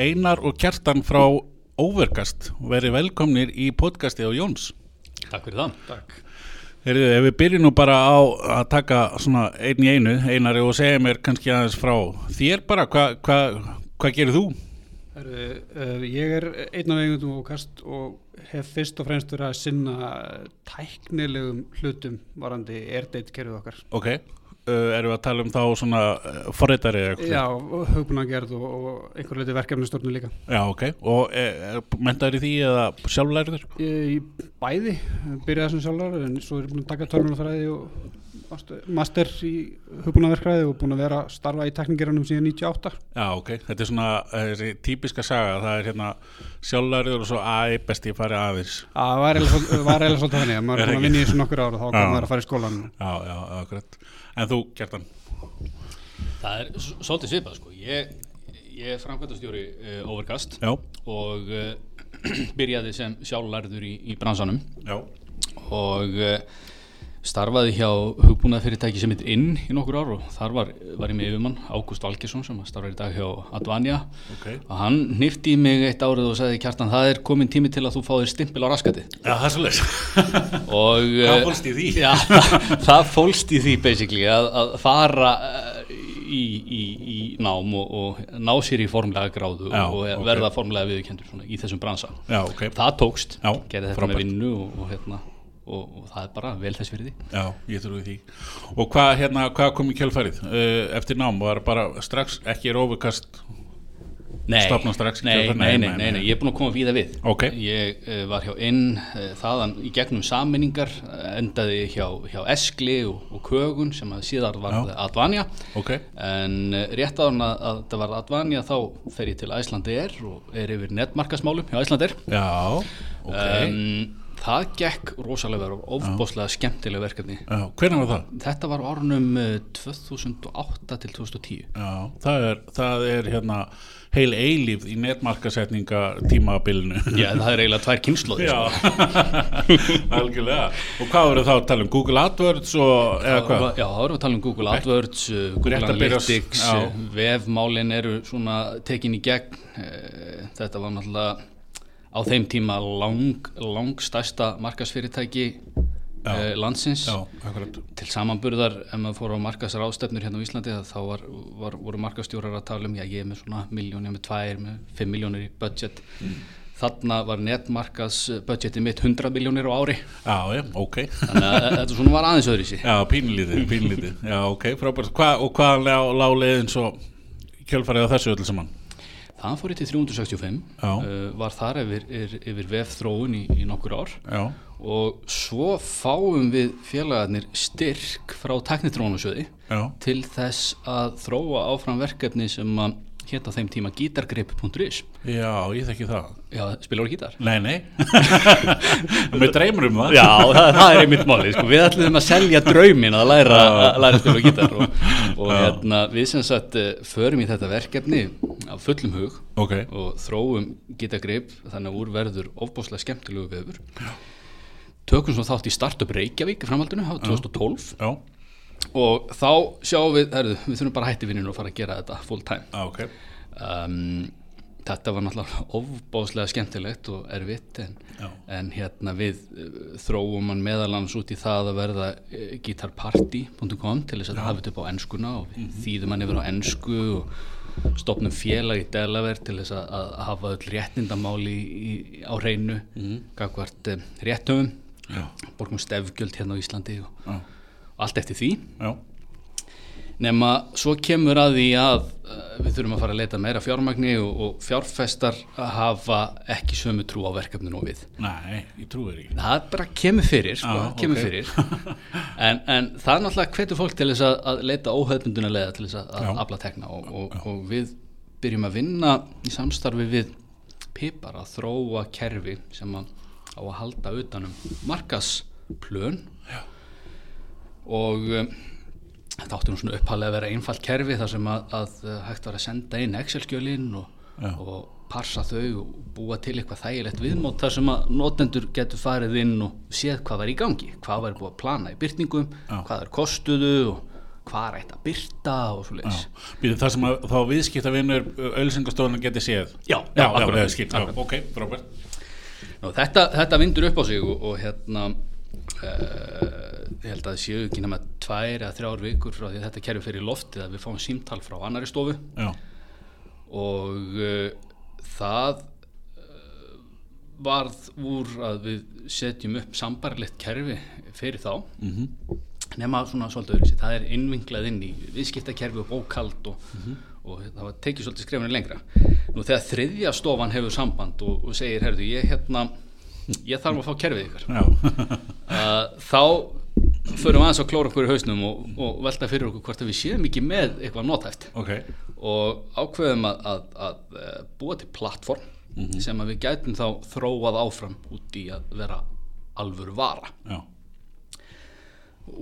Einar og Kjartan frá Overcast. Verið velkomnir í podcasti á Jóns. Takk fyrir það. Takk. Heyrðu, ef við byrjum nú bara á að taka svona einn í einu, Einari og segja mér kannski aðeins frá þér bara, hvað hva, hva gerir þú? Heru, uh, ég er einn af eigundum og kast og hef fyrst og fremst verið að sinna tæknilegum hlutum varandi airdate kerfið okkar. Ok, uh, erum við að tala um þá svona uh, forreitari eða eitthvað? Já, hugbúnagerð og, og einhver leiti verkefnistörnu líka. Já, ok, og er, mentaður í því eða sjálflæriður? Ég bæði, byrjaði sem sjálflæriður en svo er ég búin að taka tölunarfræði og master í hugbúnaverkræði og búin að vera að starfa í tekningeranum síðan 98. Já, ok, þetta er svona þessi típiska saga, það er hérna sjálflæriður og svo aði besti að fara aðeins. Já, það var eiginlega svolítið þannig að maður er að vinna í þessu nokkur ára og þá En þú, Gjertan? Það er svolítið svipað, sko. Ég, ég er framkvæmtastjóri uh, Overcast Já. og uh, byrjaði sem sjálflærður í, í bransanum Já. og uh, starfaði hjá hugbúnaðfyrirtæki sem heitir inn í nokkur ár og þar var, var ég með yfirmann Ágúst Valgesson sem starfaði í dag hjá Advanja okay. og hann nýfti í mig eitt árið og sagði Kjartan það er komin tími til að þú fáðir stimpil á raskati Já það er svo leys Hvað fólst í því? Já, það, það fólst í því basically að, að fara í, í, í nám og, og ná sér í formlega gráðu Já, og okay. verða formlega viðkendur í þessum bransa Já, okay. Það tókst, Já, gerði þetta frábært. með vinnu og, og hérna Og, og það er bara vel þess fyrir því Já, ég trúi því Og hvað hérna, hva kom í kjálfærið uh, eftir nám? Var bara strax ekki er overkast Nei, stopna strax nei, kjölfarið? nei, nei, nei, nei, ég er búin að koma víða við Ok. Ég uh, var hjá inn uh, þaðan í gegnum sammenningar uh, endaði hjá, hjá Eskli og, og Kögun sem að síðar var Já. Advanja Ok, en uh, rétt áðan að, að það var Advanja þá fer ég til Æslandir og er yfir netmarkasmálum hjá Æslandir já, ok um, Það gekk rosalega verið og ofbáslega skemmtilega verkefni Já, hvernig var það? Þetta var árunum uh, 2008 til 2010 Já, það er, það er hérna heil eilíf í netmarkasetninga tímabilinu Já, það er eiginlega tvær kynnslóðir Já, algjörlega Og hvað voru þá að tala um? Google AdWords og eða hvað? Já, erum við að tala um Google AdWords, uh, Google Analytics, uh, vefmálin eru svona tekin í gegn. Þetta var náttúrulega á þeim tíma lang, lang stærsta markasfyrirtæki uh, landsins. Já, Til samanburðar, ef maður fór á markasar ástefnur hérna á Íslandi, þá var, var, voru markastjórar að tala um, já ég er með svona miljón, ég er með tvær, með fimm miljónir í budget. Þarna var netmarkas budgetið mitt 100 miljónir á ári. Já, já, ok Þannig að þetta svona var aðeins öðru í sig. Já, pínlítið, pínlítið Já, ok, frábært Hva, Og hvað lá, lá leiðin svo kjölfarið á þessu öllu saman? Það fór ég til 365, Já. uh, var þar yfir, yfir, yfir vefþróun í, í nokkur ár. Já, og svo fáum við félagarnir styrk frá teknitrónusjöði já, til þess að þróa áfram verkefni sem að hétta á þeim tíma gítargrip.is já, ég þekki það. Já, spilar þú gítar? Nei, nei. Mér dreymur um það. Já, það, það er einmitt máli, sko. við ætlum að selja draumin að læra að læra á gítar og, og hérna, við sem sagt uh, förum í þetta verkefni af fullum hug Ok, og þróum gítagrip þannig að úr verður ofbáslega skemmtilegu vefur. Tökum svo þátt í Startup Reykjavík framhaldinu á 2012 já, og þá sjáum við, herðu, við þurfum bara að hætti vinninu og fara að gera þetta full time. Já, ok. Um, þetta var náttúrulega ofbáslega skemmtilegt og erfitt en, en hérna við uh, þróum hann meðalans út í það að verða uh, guitarparty.com til þess að hafi þetta upp á ennskuna og við þýðum hann yfir á ennsku og stopnum félag í Delaware til þess að, að hafa öll réttindamáli í, í, á hreinu mm. gagvart um, réttöfum. Borgum stefgjöld hérna á Íslandi og, Já, allt eftir því. Já, nema svo kemur að því að uh, við þurfum að fara að leita meira fjármagni og, og fjárfestar hafa ekki sömu trú á verkefninu og við. Nei, ég trúi þér ekki. Það bara kemur fyrir, sko, Já, kemur ok. fyrir. en, en það er náttúrulega hvetur fólk til þess að, að leita óhefbunduna leða til þess að, afla tekna og, og, og við byrjum að vinna í samstarfi við Pipar að þróa kerfi sem að, á að halda utanum markasplön Já. Og um, þetta átti nú svona upphalega að vera einfalt kerfi þar sem að, að uh, hægt var að senda inn Excel-skjölin og, og parsa þau og búa til eitthvað þægilegt viðmót þar sem að notendur getur farið inn og séð hvað var í gangi, hvað var búið að plana í byrtingum, Já. hvað er kostuðu og hvað er eitt að byrta og svo leiðis það sem að, þá viðskipta vinnur auðlýsingastofuna geti séð Já, já, akkurat. skil, já, Akkurat. ok, frábært Nú, þetta, þetta vindur upp á sig og, og hérna ég held að það séu ekki nema tvær eða þrjár vikur frá því að þetta kerfi fyrir loftið að við fáum símtal frá annari stofu. Já, og uh, það uh, varð úr að við setjum upp sambarlegt kerfi fyrir þá. Mhm, nema svona svolítið öðru það er innvinklað inn í viðskiptakerfi og bókald og, og það var tekið svolítið skrefinu lengra. Nú þegar þriðja stofan hefur samband og, og segir, herðu, ég hérna ég þarf að fá kerfið ykkur uh, þá förum aðeins að klóra okkur í hausnum og, og velta fyrir okkur hvort að við séum ekki með eitthvað notæft ok. Og ákveðum að, að, að eh, búa til plattform sem að við gætum þá þróað áfram út í að vera alvöru vara. Já,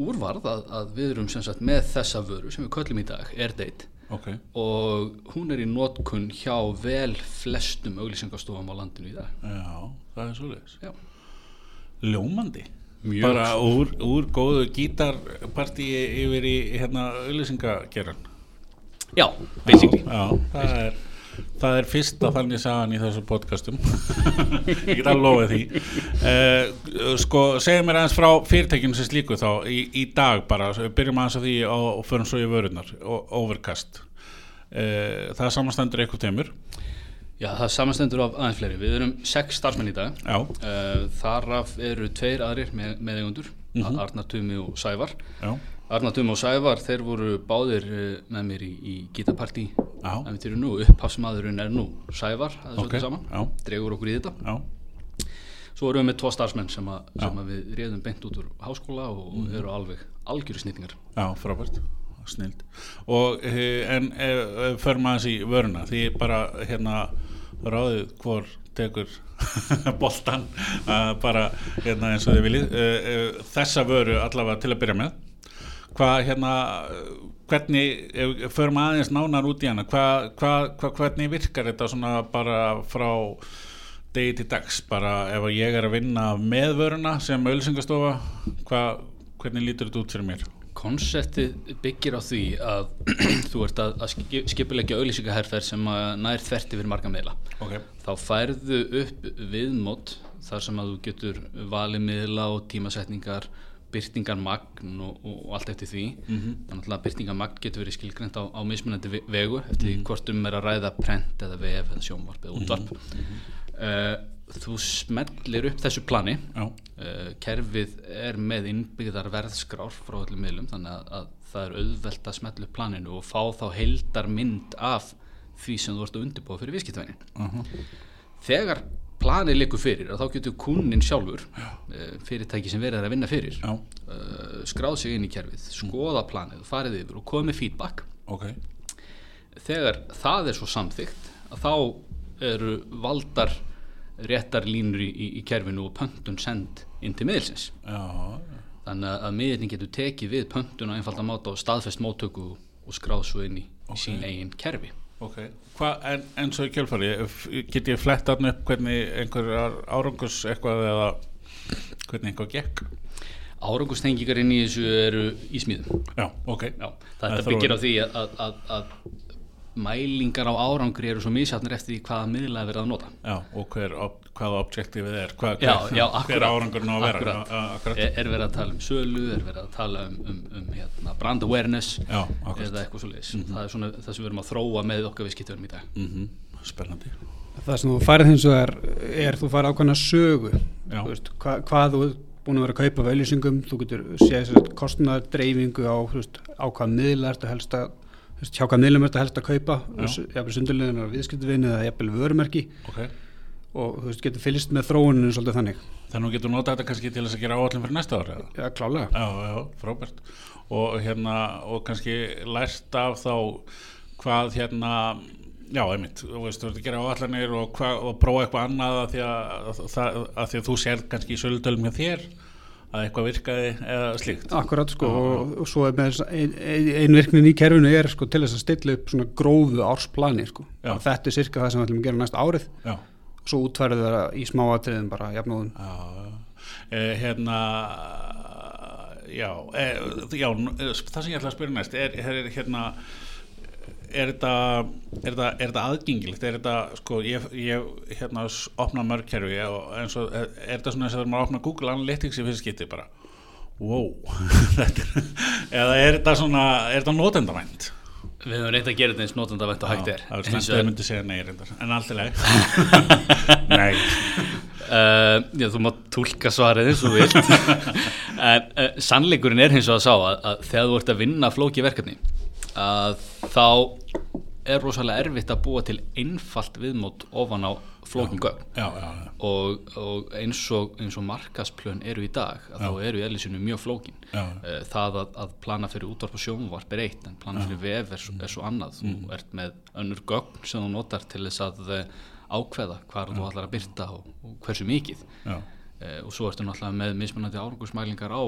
úrvarð að, að við erum sem sagt með þessa vöru sem við köllum í dag, AirDate ok. Og hún er í notkun hjá vel flestum auglýsingastofum á landinu í dag. Já, það er Já, Ljómandi. Mjög. Bara úr, úr góðu gítarpartíi yfir í hérna auðlýsingageran Já basically. Já, það er Það er fyrsta þannig sagan í þessu podcastum. Ég get að lofa því. Uh, Sko, segja mér aðeins frá fyrirtekinu sem slíku þá í, í dag bara, við byrjum aðeins á því og, förum svo í vörunar overcast. Uh, Það samanstendur eitthvað teimur Já, það samanstendur af aðeins fleiri. Við erum sex starfsmenn í dag. Já, uh, Þaraf eru tveir aðrir með, meðeigundur mm -hmm. Arnar Tumi og Sævar. Já, Arnar Tumi og Sævar, þeir voru báðir uh, með mér í, í gítapartí Já. En við erum nú, upphafsmaðurinn er nú Sævar, það Ok, svolítið saman. Dregur okkur í þetta. Já, Svo erum við með tvo starfsmenn sem, að, sem við reyðum beint út úr háskóla og Mhm. eru alveg algjöru snýtingar. já, frábært. Snild. Og eh, en eh, förum aðeins í vöruna. Því bara hérna ráðið hvor tekur boltan uh, bara hérna eins og þið viljið. Uh, þessa vöru allavega til að byrja með hvað hérna hvernig, ef við förum aðeins nánar út í hana hvað, hvað, hvað, hvernig virkar þetta svona bara frá degi til dags? Bara ef ég er að vinna með vöruna sem auðlýsingastofa hvað, hvernig lítur þetta út fyrir mér? Konseptið byggir á því að þú ert að, að skip- skipuleggja auglýsingaherferð sem að nær þvert yfir marga meila. ok, Þá færðu upp viðmót þar sem að þú getur valið miðla og tímasetningar, byrtingar magn og, og, allt eftir því. Mhm. Þannig að byrtingar magn getur verið skilgreint á, á mismunandi ve- vegu eftir því hvort um er að ræða prent eða vef eða sjónvarp eða útvarp. Uh, þú smellir upp þessu plani. Uh, kerfið er með innbyggðar verðskrár frá öllum miðlum þannig að, að það er auðvelt að smetla upp planinu og fá þá heildar mynd af því sem þú ert að undirbúa fyrir viðskiptvænin uh þegar planið likur fyrir að þá getur kunnin sjálfur uh, fyrirtæki sem verið er að vinna fyrir uh, skráð sig inn í kerfið skoða planið, farið yfir og komið feedback. Ok. Þegar það er svo samþygt að þá eru valdar réttar línur í, í, kerfinu og pöntun send inn til miðilsins. Já, þannig að- miðilin getur tekið við pöntun á einfalda máta og staðfest móttöku og skráð svo inn í Ok. sín eigin kerfi ok. Hva, en, en svo í kjölfari get ég flett þarna upp hvernig einhverjar árangus eitthvað eða hvernig eitthvað gekk? Árangustengingar inn í þessu eru í smíðum. Já, ok. Já, þetta byggir á því að, að, að, að mælingar á árangri eru svo mísjafnir eftir því hvaða miðla er verið að nota. Já, og hver, ob, hvaða objektífið er hva, Já, hver, já, hver akkurat, árangurinn á að vera akkurat. Er, er verið að tala um sölu, er verið að tala um, um, um hérna, brand awareness Já, eða eitthvað svo leiðis það er svona það sem við erum að þróa með okkar viðskiptörum í dag. Mhm, spennandi. Það sem þú færið hins vegar er þú færið ákvæmna sögu. Þú veist, hva, hvað þú búin að vera að kaupa af auðlýsingum, þú getur séð kostnaðar dreifingu á þú veist, á hvað miðla ertu helst að þú hjá hvað miðlum ertu helst að kaupa? Já. jafnvel sundurliðin viðskiptuvinu eða jafnvel vörumerki. Ok. Og þú veist, getur fylgst með þróuninu svolítið þannig. Þannig getur notað þetta kannski til þess að gera áallin fyrir næsta ára Já, klálega. Já, já, frábært. Og hérna, og kannski lært af þá hvað hérna já, einmitt, þú veist, þú ert að gera áallanir og, og prófa eitthvað annað að því að, að, að, því að þú sér kannski í sölutölum hjá þér að eitthvað virkaði eða slíkt. Akkurat sko og, og svo er ein, ein, ein virknin í kerfinu er sko til þess að stilla upp svona grófu ársplani sko. Þetta er sirka það sem við ætlum að gera næsta árið. Já, og svo útfærið það í smáatriðin bara jafnóðum já. Eh, hérna já, e, já, n- e, það sem ég ætla að spyrja næst er, er hérna er þetta, þetta, þetta aðgengilegt? Er þetta, sko, ég, ég hérna opna mörg kerfi og eins og er, þetta svona eins og þegar maður opna Google Analytics í fyrst skipti bara wow, eða er þetta svona, er þetta notendavænt Við höfum reynt að gera þetta eins notandavænt og hægt er. það er vegar- ég myndi segja nei reyndar, en allt leið nei, Uh, já, þú mátt tólka svarið eins og vilt. En uh, sannleikurinn er hins og að sá að, að þegar þú ert að vinna flóki verkefni að þá er rosalega erfitt að búa til einfalt viðmót ofan á flókin gögn. Já, já, já, og, og eins og, og markasplön eru í dag að þá eru í eðlisinu mjög flókin. Já. Eh, það að, að plana fyrir útvarp og sjónvarp er eitt en plana fyrir vef er, er svo annað. Mm. þú ert með önnur gögn sem þú notar til þess að eh, ákveða hvar þú ætlar að byrta og, og hversu mikið. Já, eh, og svo ertu náttúrulega með mismunandi árangusmælingar á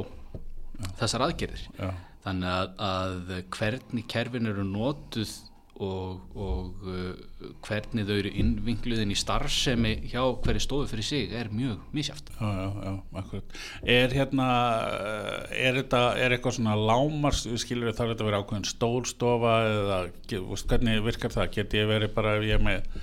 þessar aðgerðir. Já. Þannig að, að hvernig kerfin eru notuð og, og uh, hvernig þau eru innvinkluðin í starfsemi hjá hverju stofu fyrir sig er mjög misjáft Já, já, já, akkurat. Er hérna, eh, er þetta, er eitthvað svona lámars, skilur þarf þetta vera ákveðin stólstofa eða, veist, hvernig virkar það? Geti ég verið bara ef ég er með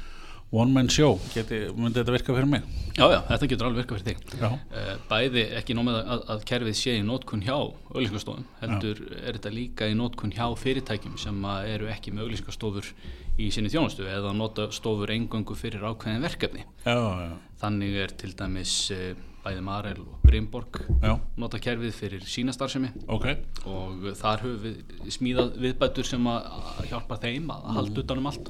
one man show, geti, myndi þetta virka fyrir mig? Já, já, þetta getur alveg virkað fyrir þig. Já, Eh, bæði ekki nómið að, að kerfið sé í nótkun hjá auglýsingastofum heldur er þetta líka í nótkun hjá fyrirtækjum sem að eru ekki með auglýsingastofur í sinni þjónustu eða nota stofur eingöngu fyrir ákveðin verkefni. Já, já, þannig er til dæmis eh, bæði Marel og Brimborg já, nota kerfið fyrir sína starfsemi. Ok, og þar höfum við smíðað viðbætur sem að hjálpa þeim að halda utanum allt.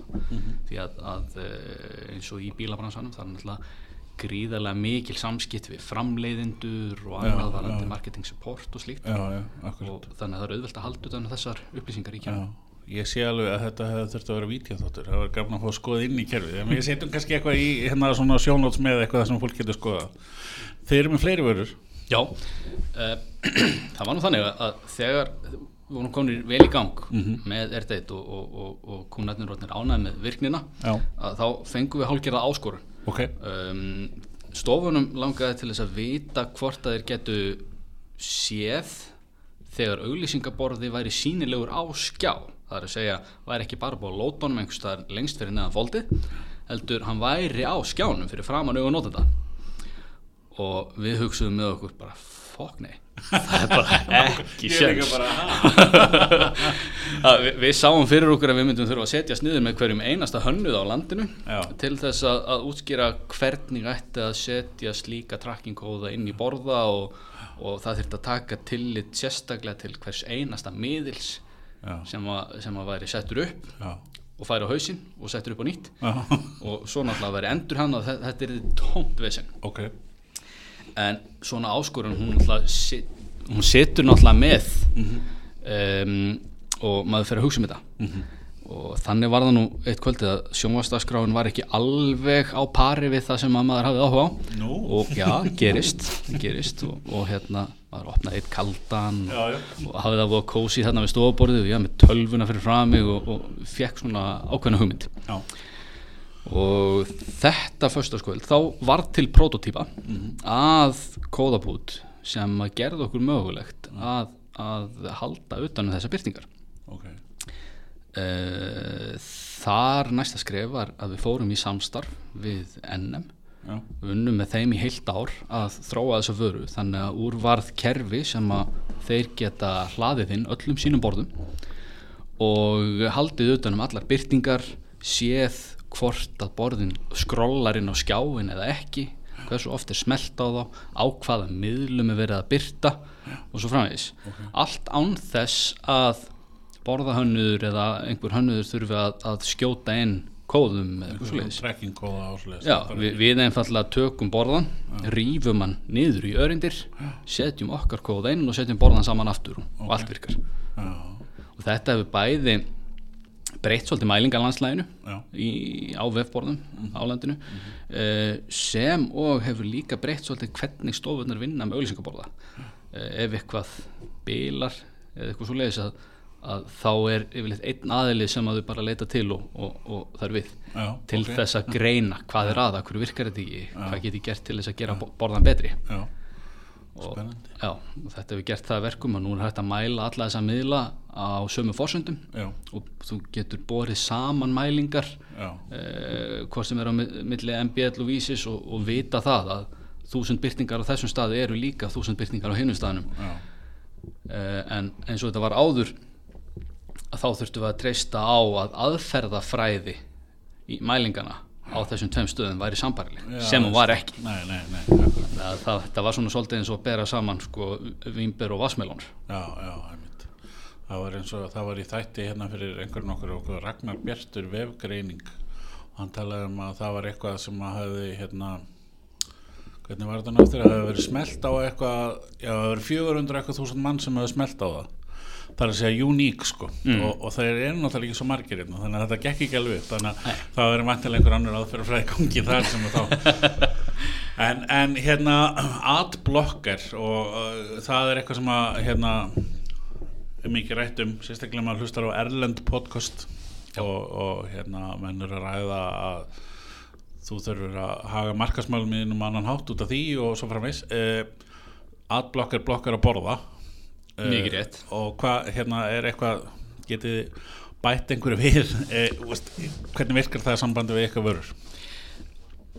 Því að, að eh, eins og í bílabransanum það er náttúrulega gríðarlega mikil samskipt við framleiðendur og annað varandi marketing support og slíkt. Já, og þannig að það er auðvelt að halda utanum þessar upplýsingar í kjörnum ég sé alveg að þetta hefði þurft að vera vídeoþáttur, það var gafna að fá að skoða inn í kerfið, en við setjum kannski eitthvað í hérna svona sjónóts með eitthvað sem fólk getur skoðað. Þeir eru með fleiri vörur, Já, uh, það var nú þannig að- þegar við vorum komin vel í gang með R-Date og, og, og, og kúnarnir rótnir ánæði með virknina Já. að þá fengum við hálgerða áskorun. Ok, um, stofunum langaði til þess að vita hvort að þeir getu séð þegar auglýsingaborði væri sínilegur á skjá það er að segja, væri ekki bara búið að lóta honum einhvers staðar lengst fyrir neðan foldið heldur hann væri á skjánum fyrir framan augun notenda og við hugsuðum með okkur bara fokk nei. Það er bara ekki að við, við sáum fyrir okkur að við myndum þurfa að setja sniður með hverjum einasta hönnuð á landinu Já. til þess að, að útskýra hvernig ætti að setja slíka trackingkóða inn í borða og, og það þurfti að taka tillit sérstaklega til hvers einasta miðils sem, að, sem að væri settur upp já, og færi á hausinn og settur upp á nýtt. Já, og svo náttúrulega væri endur hann og þetta, er tómt vesen. Ok, en svona áskorun hún, hún situr náttúrulega með um, og maður fer að hugsa um þetta og þannig var það nú eitt kvöldið að sjónvastaskráin var ekki alveg á pari við það sem að maður hafði áhuga á. Nú? og já, gerist, gerist. Og, og hérna, maður opnaði eitt kaldan Já, já. og hafði það búið að kósi þarna við stofaborðið og ég með tölvuna fyrir frá mig og, og fekk svona ákveðna hugmynd. Já, og þetta föstaskvöld þá var til prototýpa að kóðabút sem gerði okkur mögulegt að, að halda utan um þessar byrtingar ok, þar næsta skref var að við fórum í samstarf við NM já, við unnum með þeim í heilt ár að þróa þessa vöru þannig að úr varð kerfi sem að þeir geta hlaðið inn öllum sínum borðum og haldið utan um allar byrtingar séð hvort að borðin skrollar inn á skjáin eða ekki hversu oft er smelt á þá á hvaða miðlum er verið að byrta og svo framvegis. Allt án þess að borðahönnuður eða einhver hönnuður þurfi að, að skjóta inn kóðum Já, við, við einfallega tökum borðan, rýfum hann niður í örindir, setjum okkar kóða inn og setjum borðan saman aftur og, og allt virkar. já, Og þetta hefur bæði breytt svolítið mælingarlandslæginu já, í, á vefborðum á landinu eh, sem og hefur líka breytt svolítið hvernig stofunar vinna með auðlýsingaborða. Eh, ef eitthvað bilar eða eitthvað svo leiðis að, að þá er yfirleitt einn aðili sem að þau bara leita til og, og, og það er við. Já, til ok, þess að greina hvað er aða, hverju virkar þetta ekki, hvað get ég gert til þess að gera bo- borðan betri? Já, og, já, og þetta hefur gert það að verkum og nú er hægt að mæla alla þessa miðla á sömu fórsöndum og þú getur borið saman mælingar eh, hvort sem er á mi- milli MBL og Vísis og, og vita það að þúsund byrtingar á þessum staði eru líka þúsund byrtingar á hinnum staðnum. Eh, en eins og þetta var áður að þá þurftum við að treysta á að aðferðafræði í mælingana á þessum tveim stöðum væri sambarileg sem hún var ekki. Nei, nei, nei, það, það, það var svona svolítið eins og að bera saman sko, vimber og vassmelónur Já, já, einmitt. Það var eins og það var í þætti hérna fyrir einhverjum okkur okkur Ragnar Bjartur vefgreining. Og hann talaði um að það var eitthvað sem að hefði hérna hvernig var þetta náttúrulega? Að það hefði verið smelt á eitthvað já, það hefði verið 400 eitthvað þúsund mann sem hefði smelt á það það er að segja uník sko. Og, og það er náttúrulega ekki svo margir hérna, þannig að þetta gekk ekki alveg upp. Þannig að það verið vantilega einhver annar aðferð fræði gangi þar sem þá en, en hérna adblocker og uh, það er eitthvað sem að hérna er mikið rætt um, sérstaklega maður hlustar á Erlend podcast og, og hérna menn eru að ræða að þú þurfur að haga markasmálum í um annan hátt út af því og svo framvegs uh, adblocker blokkar að borða. eh, Mikið rétt. og hvað hérna er eitthvað getið bætt einhverju við? Uh, veist, hvernig virkar það sambandi við eitthvað vörur?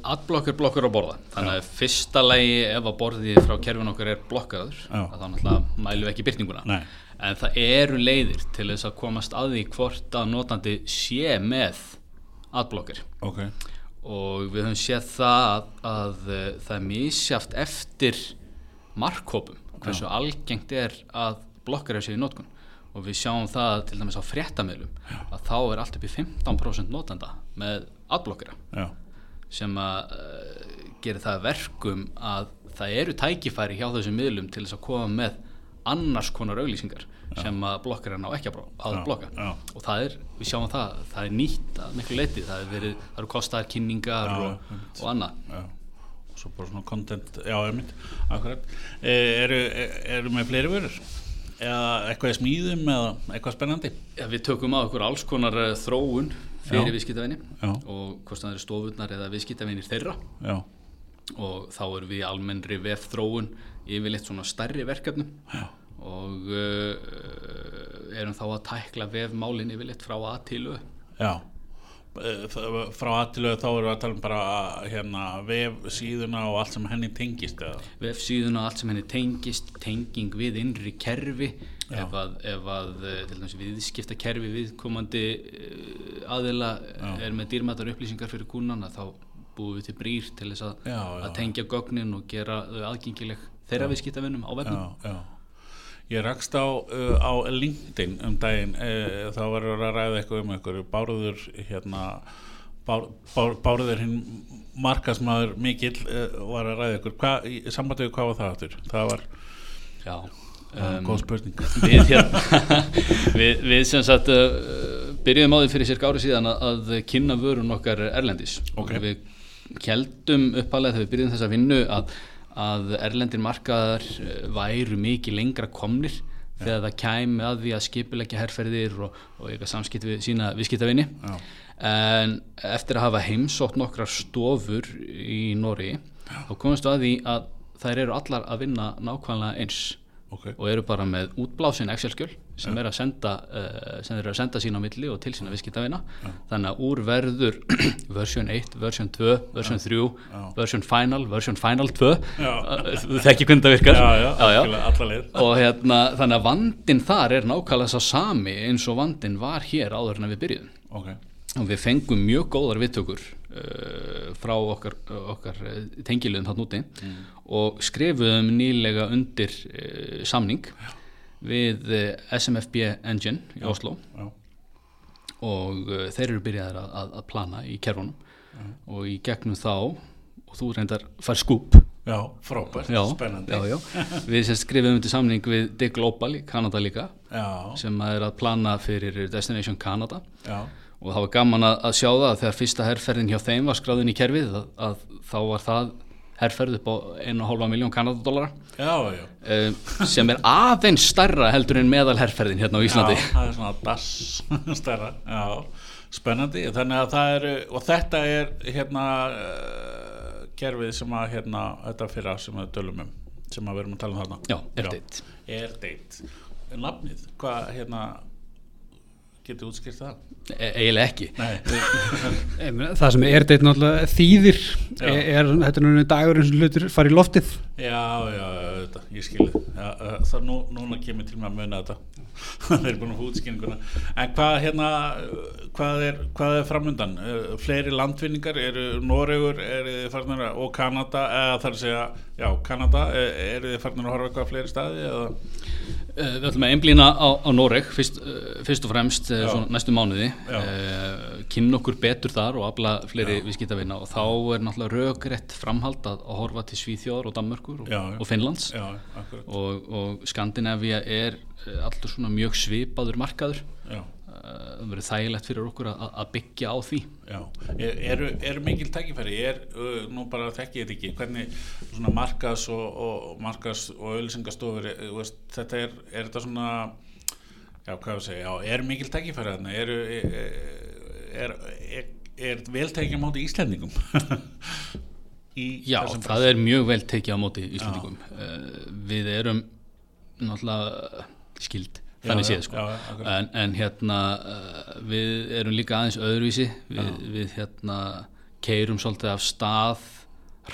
Adblock er blokkur á borða. Þannig að fyrsta lagi ef að borðið frá kerfin okkar er blokkaður Já. að þá náttúrulega mælum við ekki byrtinguna Nei. en það eru leiðir til þess að komast að því hvort að notandi sé með adblocker. Ok, og við höfum séð það að, að eh, það er misjaft eftir markhópum hversu algengt er að blokkar sér í notkun. Og við sjáum það til dæmis á fréttamiðlum að þá er allt upp í 15% notanda með adblokkera. Já, sem að uh, gera það að verkum að það eru tækifæri hjá þessum miðlum til þess að koma með annars konar auglýsingar sem að blokkarinn á ekki að, að Já, blokka. já. og það er, við sjáum það, það er nýtt að miklu leiti, það, er verið, það eru kostaðar kynningar Já, og, og annað. Já svo bara svona content, já, einmitt akkurat, e, eru, eru með fleiri vörur? Eða eitthvað í smíðum eða eitthvað spennandi? Já, við tökum á okkur alls konar uh, þróun fyrir viðskiptavinni og hvort það eru stofurnar eða viðskiptavinnir þeirra. Já, og þá erum við almennri vef þróun yfirleitt svona stærri verkefnum. Já, og uh, erum þá að tækla vefmálin yfirleitt frá að til Ö. já. E, frá aðtilöðu þá erum við að tala um bara hérna vef síðuna og allt sem henni tengist eða? Vefsíðuna, allt sem henni tengist tenging við innri kerfi. Já. ef að, ef að eh, viðskipta kerfi viðkomandi eh, aðila er með dýrmætar upplýsingar fyrir kúnana þá búum við til brýr til þess að, Já, já, að tengja gögnin og gera þau aðgengileg þeirra viðskiptavinnum á vefnum. Já, já Ég rakst á, uh, á LinkedIn um daginn, uh, þá var að ræða eitthvað um einhverju, Bárður hérna, bár, bár, Bárður hinn markasmaður mikill uh, var að ræða ykkur, Hva, í sambandi við hvað var það aftur? Það var Já, um, góð spurning við, hérna, við, við sem sagt uh, byrjuðum á því fyrir cirka ári síðan að, kynna vörun okkar erlendis Ok. og við keldum uppalega þegar við byrjuðum þessa vinnu að, að erlendir markaðar uh, væru mikið lengra komnir þegar það kæmi að því að skipuleggja herrferðir og, og eitthvað samskipt við sína viðskiptavinni Já, en eftir að hafa heimsótt nokkrar stofur í Nóri þá komumst við að því að þær eru allar að vinna nákvæmlega eins ok, og eru bara með útblásin Excel-skjöl sem er að senda uh, sem eru að senda sín á milli og til sína viðskiptavina. Þannig að úr verður version 1, version 2, version 3 version final, version final 2 Já. Uh, þú þekki hvernig það virkar. Og hérna þannig að vandin þar er nákvæmlega sá sami eins og vandin var hér áður en að við byrjuðum. Ok, og við fengum mjög góðar viðtökur uh, frá okkar, okkar uh, tengiluðum þarna úti og skrifuðum nýlega undir uh, samning við uh, SMFB Engine í Oslo já, og þeir eru byrjaðir að, að, að plana í kerfunum. Og í gegnum þá og þú reyndar fær skúp. Já, frábært, já, spennandi. já, já. við skrifum undir samning við Dig Global í Kanada líka já, sem er að plana fyrir Destination Canada já, og það var gaman að, að sjá það að þegar fyrsta herrferðin hjá þeim var skráðin í kerfið að, að þá var það herrferð upp á 1,5 miljón kanadadólara uh, sem er aðeins stærra heldur en meðal herrferðin hérna á Íslandi. Já, það er svona dass stærra, já, spennandi. Þannig að það eru, og þetta er hérna uh, kerfið sem að hérna, þetta fyrra sem við dölum um sem að við erum að tala um þarna. Já, AirDate. AirDate Nafnið, hvað hérna getur útskýrt það? E eiginlega ekki. Það sem er þetta náttúrulega þýðir. Er, er þetta núna dagur eins og hlutur fara í loftið. Já, já, þetta, ég skilði uh, það nú, núna kemur til með að muna þetta þeir eru búin að fá útskýringuna. En hvað hérna hvað er, hvað er framundan? Uh, fleiri landvinningar, eru Noregur eru þið farnir að, og Kanada eða þar að segja, já, Kanada e- eru þið farnir að horfa á fleiri staði eða, Uh, við ætlum að einblýna á, á Noreg fyrst, uh, fyrst og fremst næstu mánuði. Uh, kynna okkur betur þar og afla fleiri viðskiptavina. Og þá er náttúrulega rökrétt framhald að, að horfa til Svíþjóðar og Danmörkur og, Já, já. og Finnlands. Já, og, og Skandinavia er alltaf svona mjög svipaður markaður. Já, uh, það verður þægilegt fyrir okkur að, að byggja á því. Já, Er- eru, eru mikil tækifæri? Er, nú bara þekki ég þetta ekki. Hvernig svona markas og, og markas og auðlýsingastofur eh, þú veist, þetta er, er þetta svona já, hvað segja, já, er mikil tækifæri þarna, eru er, er, er, er vel tekið á móti Íslendingum? Já, það er mjög vel tekið á móti Íslandingum uh, við erum náttúrulega skild þannig séð sko. en, en hérna uh, við erum líka aðeins öðruvísi. Við, við hérna keirum svolítið af stað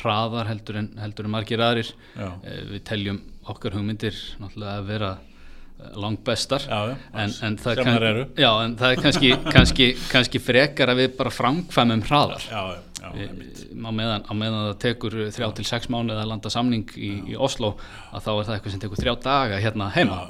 hraðar heldur en, heldur en margir aðrir. Uh, við teljum okkar hugmyndir náttúrulega að vera uh, langbestar Já, en, en, það eru. já, en það er kannski, kannski, kannski frekar að við bara framkvæmum hraðar. Já, einmitt. á meðan, á meðan það tekur þrjá til sex mánuði að landa samning í, í Oslo að þá er það eitthvað sem tekur þrjá daga hérna heima.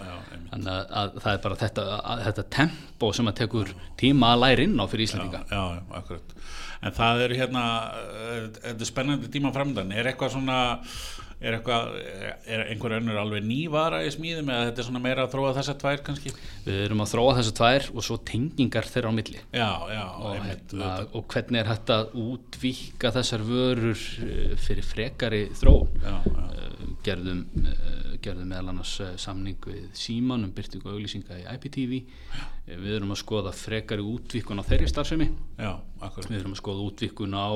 Þannig að, að það er bara þetta, þetta tempo sem að tekur tíma að læra inn á fyrir Íslandinga já, já, akkurat. En það eru hérna eh, þetta er spennandi tíma framdann er eitthvað svona er eitthvað, er einhver önnur alveg nývara í smíðum eða þetta er svona meira að þróa þessar tvær kannski? Við erum að þróa þessu tvær og svo tengingar þeirra á milli. Já, já, og, einmitt hérna, og hvernig er hægt að útvíka þessar vörur eh, fyrir frekari þróun? Já, já, Eh, gerðum, eh, gerðum meðal annars eh, samning við Síman um byrtingu og auglýsinga í IPTV Eh, við erum að skoða frekari útvíkun á þeirri starfsemi. Já, við erum að skoða útvíkun á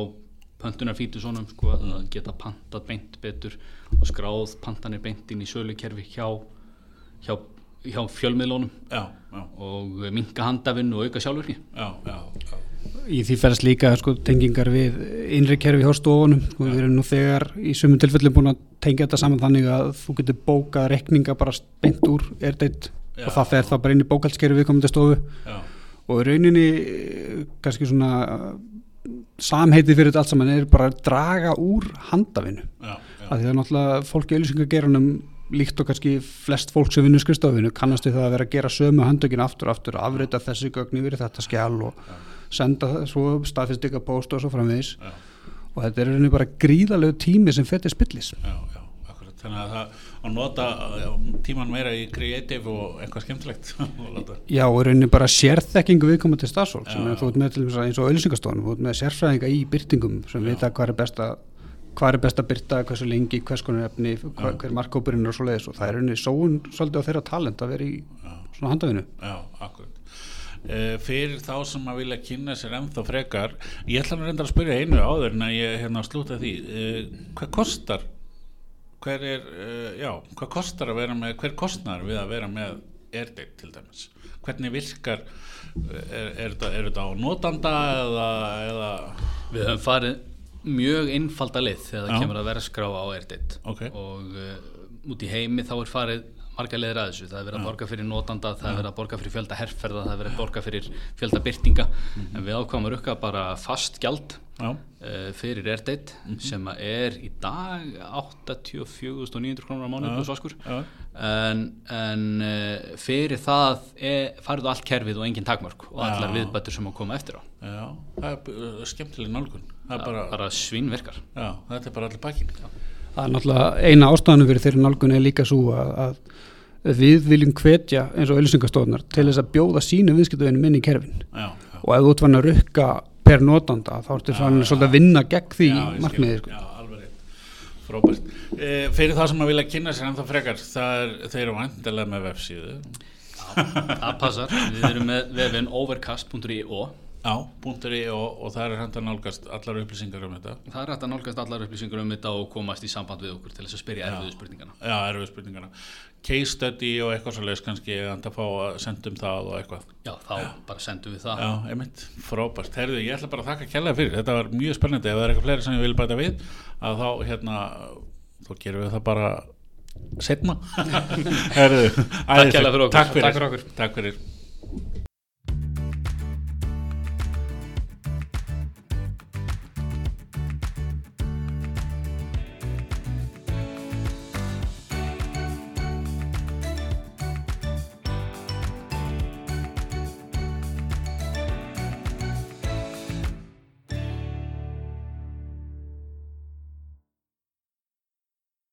pöntunarfítusónum sko, að geta pantað beint betur og skráð pantanir beint inn í sölukerfi hjá, hjá, hjá fjölmiðlónum já, já, og minka handafinn og auka sjálfurki já, já, já. Í því ferðast líka sko, tengingar við innri kerfi hjá stofunum sko, við erum nú þegar í sumum tilfellum búin að tengja þetta saman þannig að þú getur bókað rekninga bara beint úr Já. og það fer þá bara inn í bókaldskerfi viðkomandi stofu já. og rauninni kannski svona samheiti fyrir þetta allt saman er bara að draga úr handafinu já, já. að því að náttúrulega fólk í auðlýsingageranum líkt og kannski flest fólk sem vinnur skrifstofinu kannast við það að vera að gera sömu handökin aftur og aftur, afrita þessi gögn yfir þetta skjál og senda svo staðfistika post og svo framvegis. Já. og þetta er rauninni bara gríðalegu tími sem fyrir spillis. Já, já, akkurat. Þannig að það að nota já, tíman meira í creative og eitthvað skemmtilegt Já, og rauninni bara sérþekkingu viðkomandi stafsfólk sem Já, er þú ert með til dæmis eins og auðlýsingastofunum, þú ert með sérfræðinga í byrtingum sem vita hvað er best að hvað er best að byrta, hversu lengi, hvers konar efni hva, hver markkópurinn er og svo leiðis og það er rauninni sóun svolítið á þeirra talent að vera í svona handafinu Já, akkurat. Uh, fyrir þá sem að vilja kynna sér ennþá frekar, ég ætla að reynda að spyrja einu áður en að ég hérna slúta því, uh, hvað kostar, hver er, uh, já, hvað kostar að vera með, hver kostnar við að vera með AirDate til dæmis? Hvernig virkar, er, er, þetta, er þetta á notanda eða, eða, Við höfum farið mjög einfalda leið þegar það kemur að vera skrá á AirDate Ok. og uh, út í heimi þá er farið marga leiðir að þessu, það er verið að borga fyrir notanda, það er verið að borga fyrir fjölda herrferða, það er verið að borga fyrir fjölda byrtinga en við ákvæmum að rukka bara fast gjald uh, fyrir AirDate sem að er í dag 84.900 krónur á mánu pluss vaskur en, en uh, fyrir það er, farið allt kerfið og engin takmörk og allar viðbættur sem að koma eftir á. Já, það er skemmtileg nálgun, það er bara, bara svínvirkar. Já, þetta er bara allir bakinn. Það er náttúrulega eina ástæðanum fyrir þeirri nálgun er líka svo að, að við viljum hvetja eins og auðlýsingastofunar til þess að bjóða sínu viðskiptavinum inn í kerfin. Já, já. og ef þú ert vann að rukka per notanda þá ertu svolítið að vinna gegn því Já, markmiði sko. Já, alveg Frábært. E, Fyrir það sem að vilja kynna sér ennþá frekar það er, þeir eru vandilega með vefsíðu. Það passar, við erum með vefin overcast.io Já, punkturi og, og það er hægt að nálgast allar upplýsingar um þetta Það er hægt að nálgast allar upplýsingar um þetta og komast í samband við okkur til þess að spyrja erfiðu spurningana. Já, erfið spurningana Case study og eitthvað svo leis kannski að fá að senda um það og eitthvað Já, þá bara sendum við það. Já, einmitt, frábært Herðu, ég ætla bara að þakka kærlega fyrir Þetta var mjög spennandi, ef það er eitthvað fleiri sem ég vil bæta við að þá, hérna, þá gerum við það bara setna Herðu, æðislegt. kærlega fyrir okkur. Takk fyrir, Takk fyrir okkur. Takk fyrir.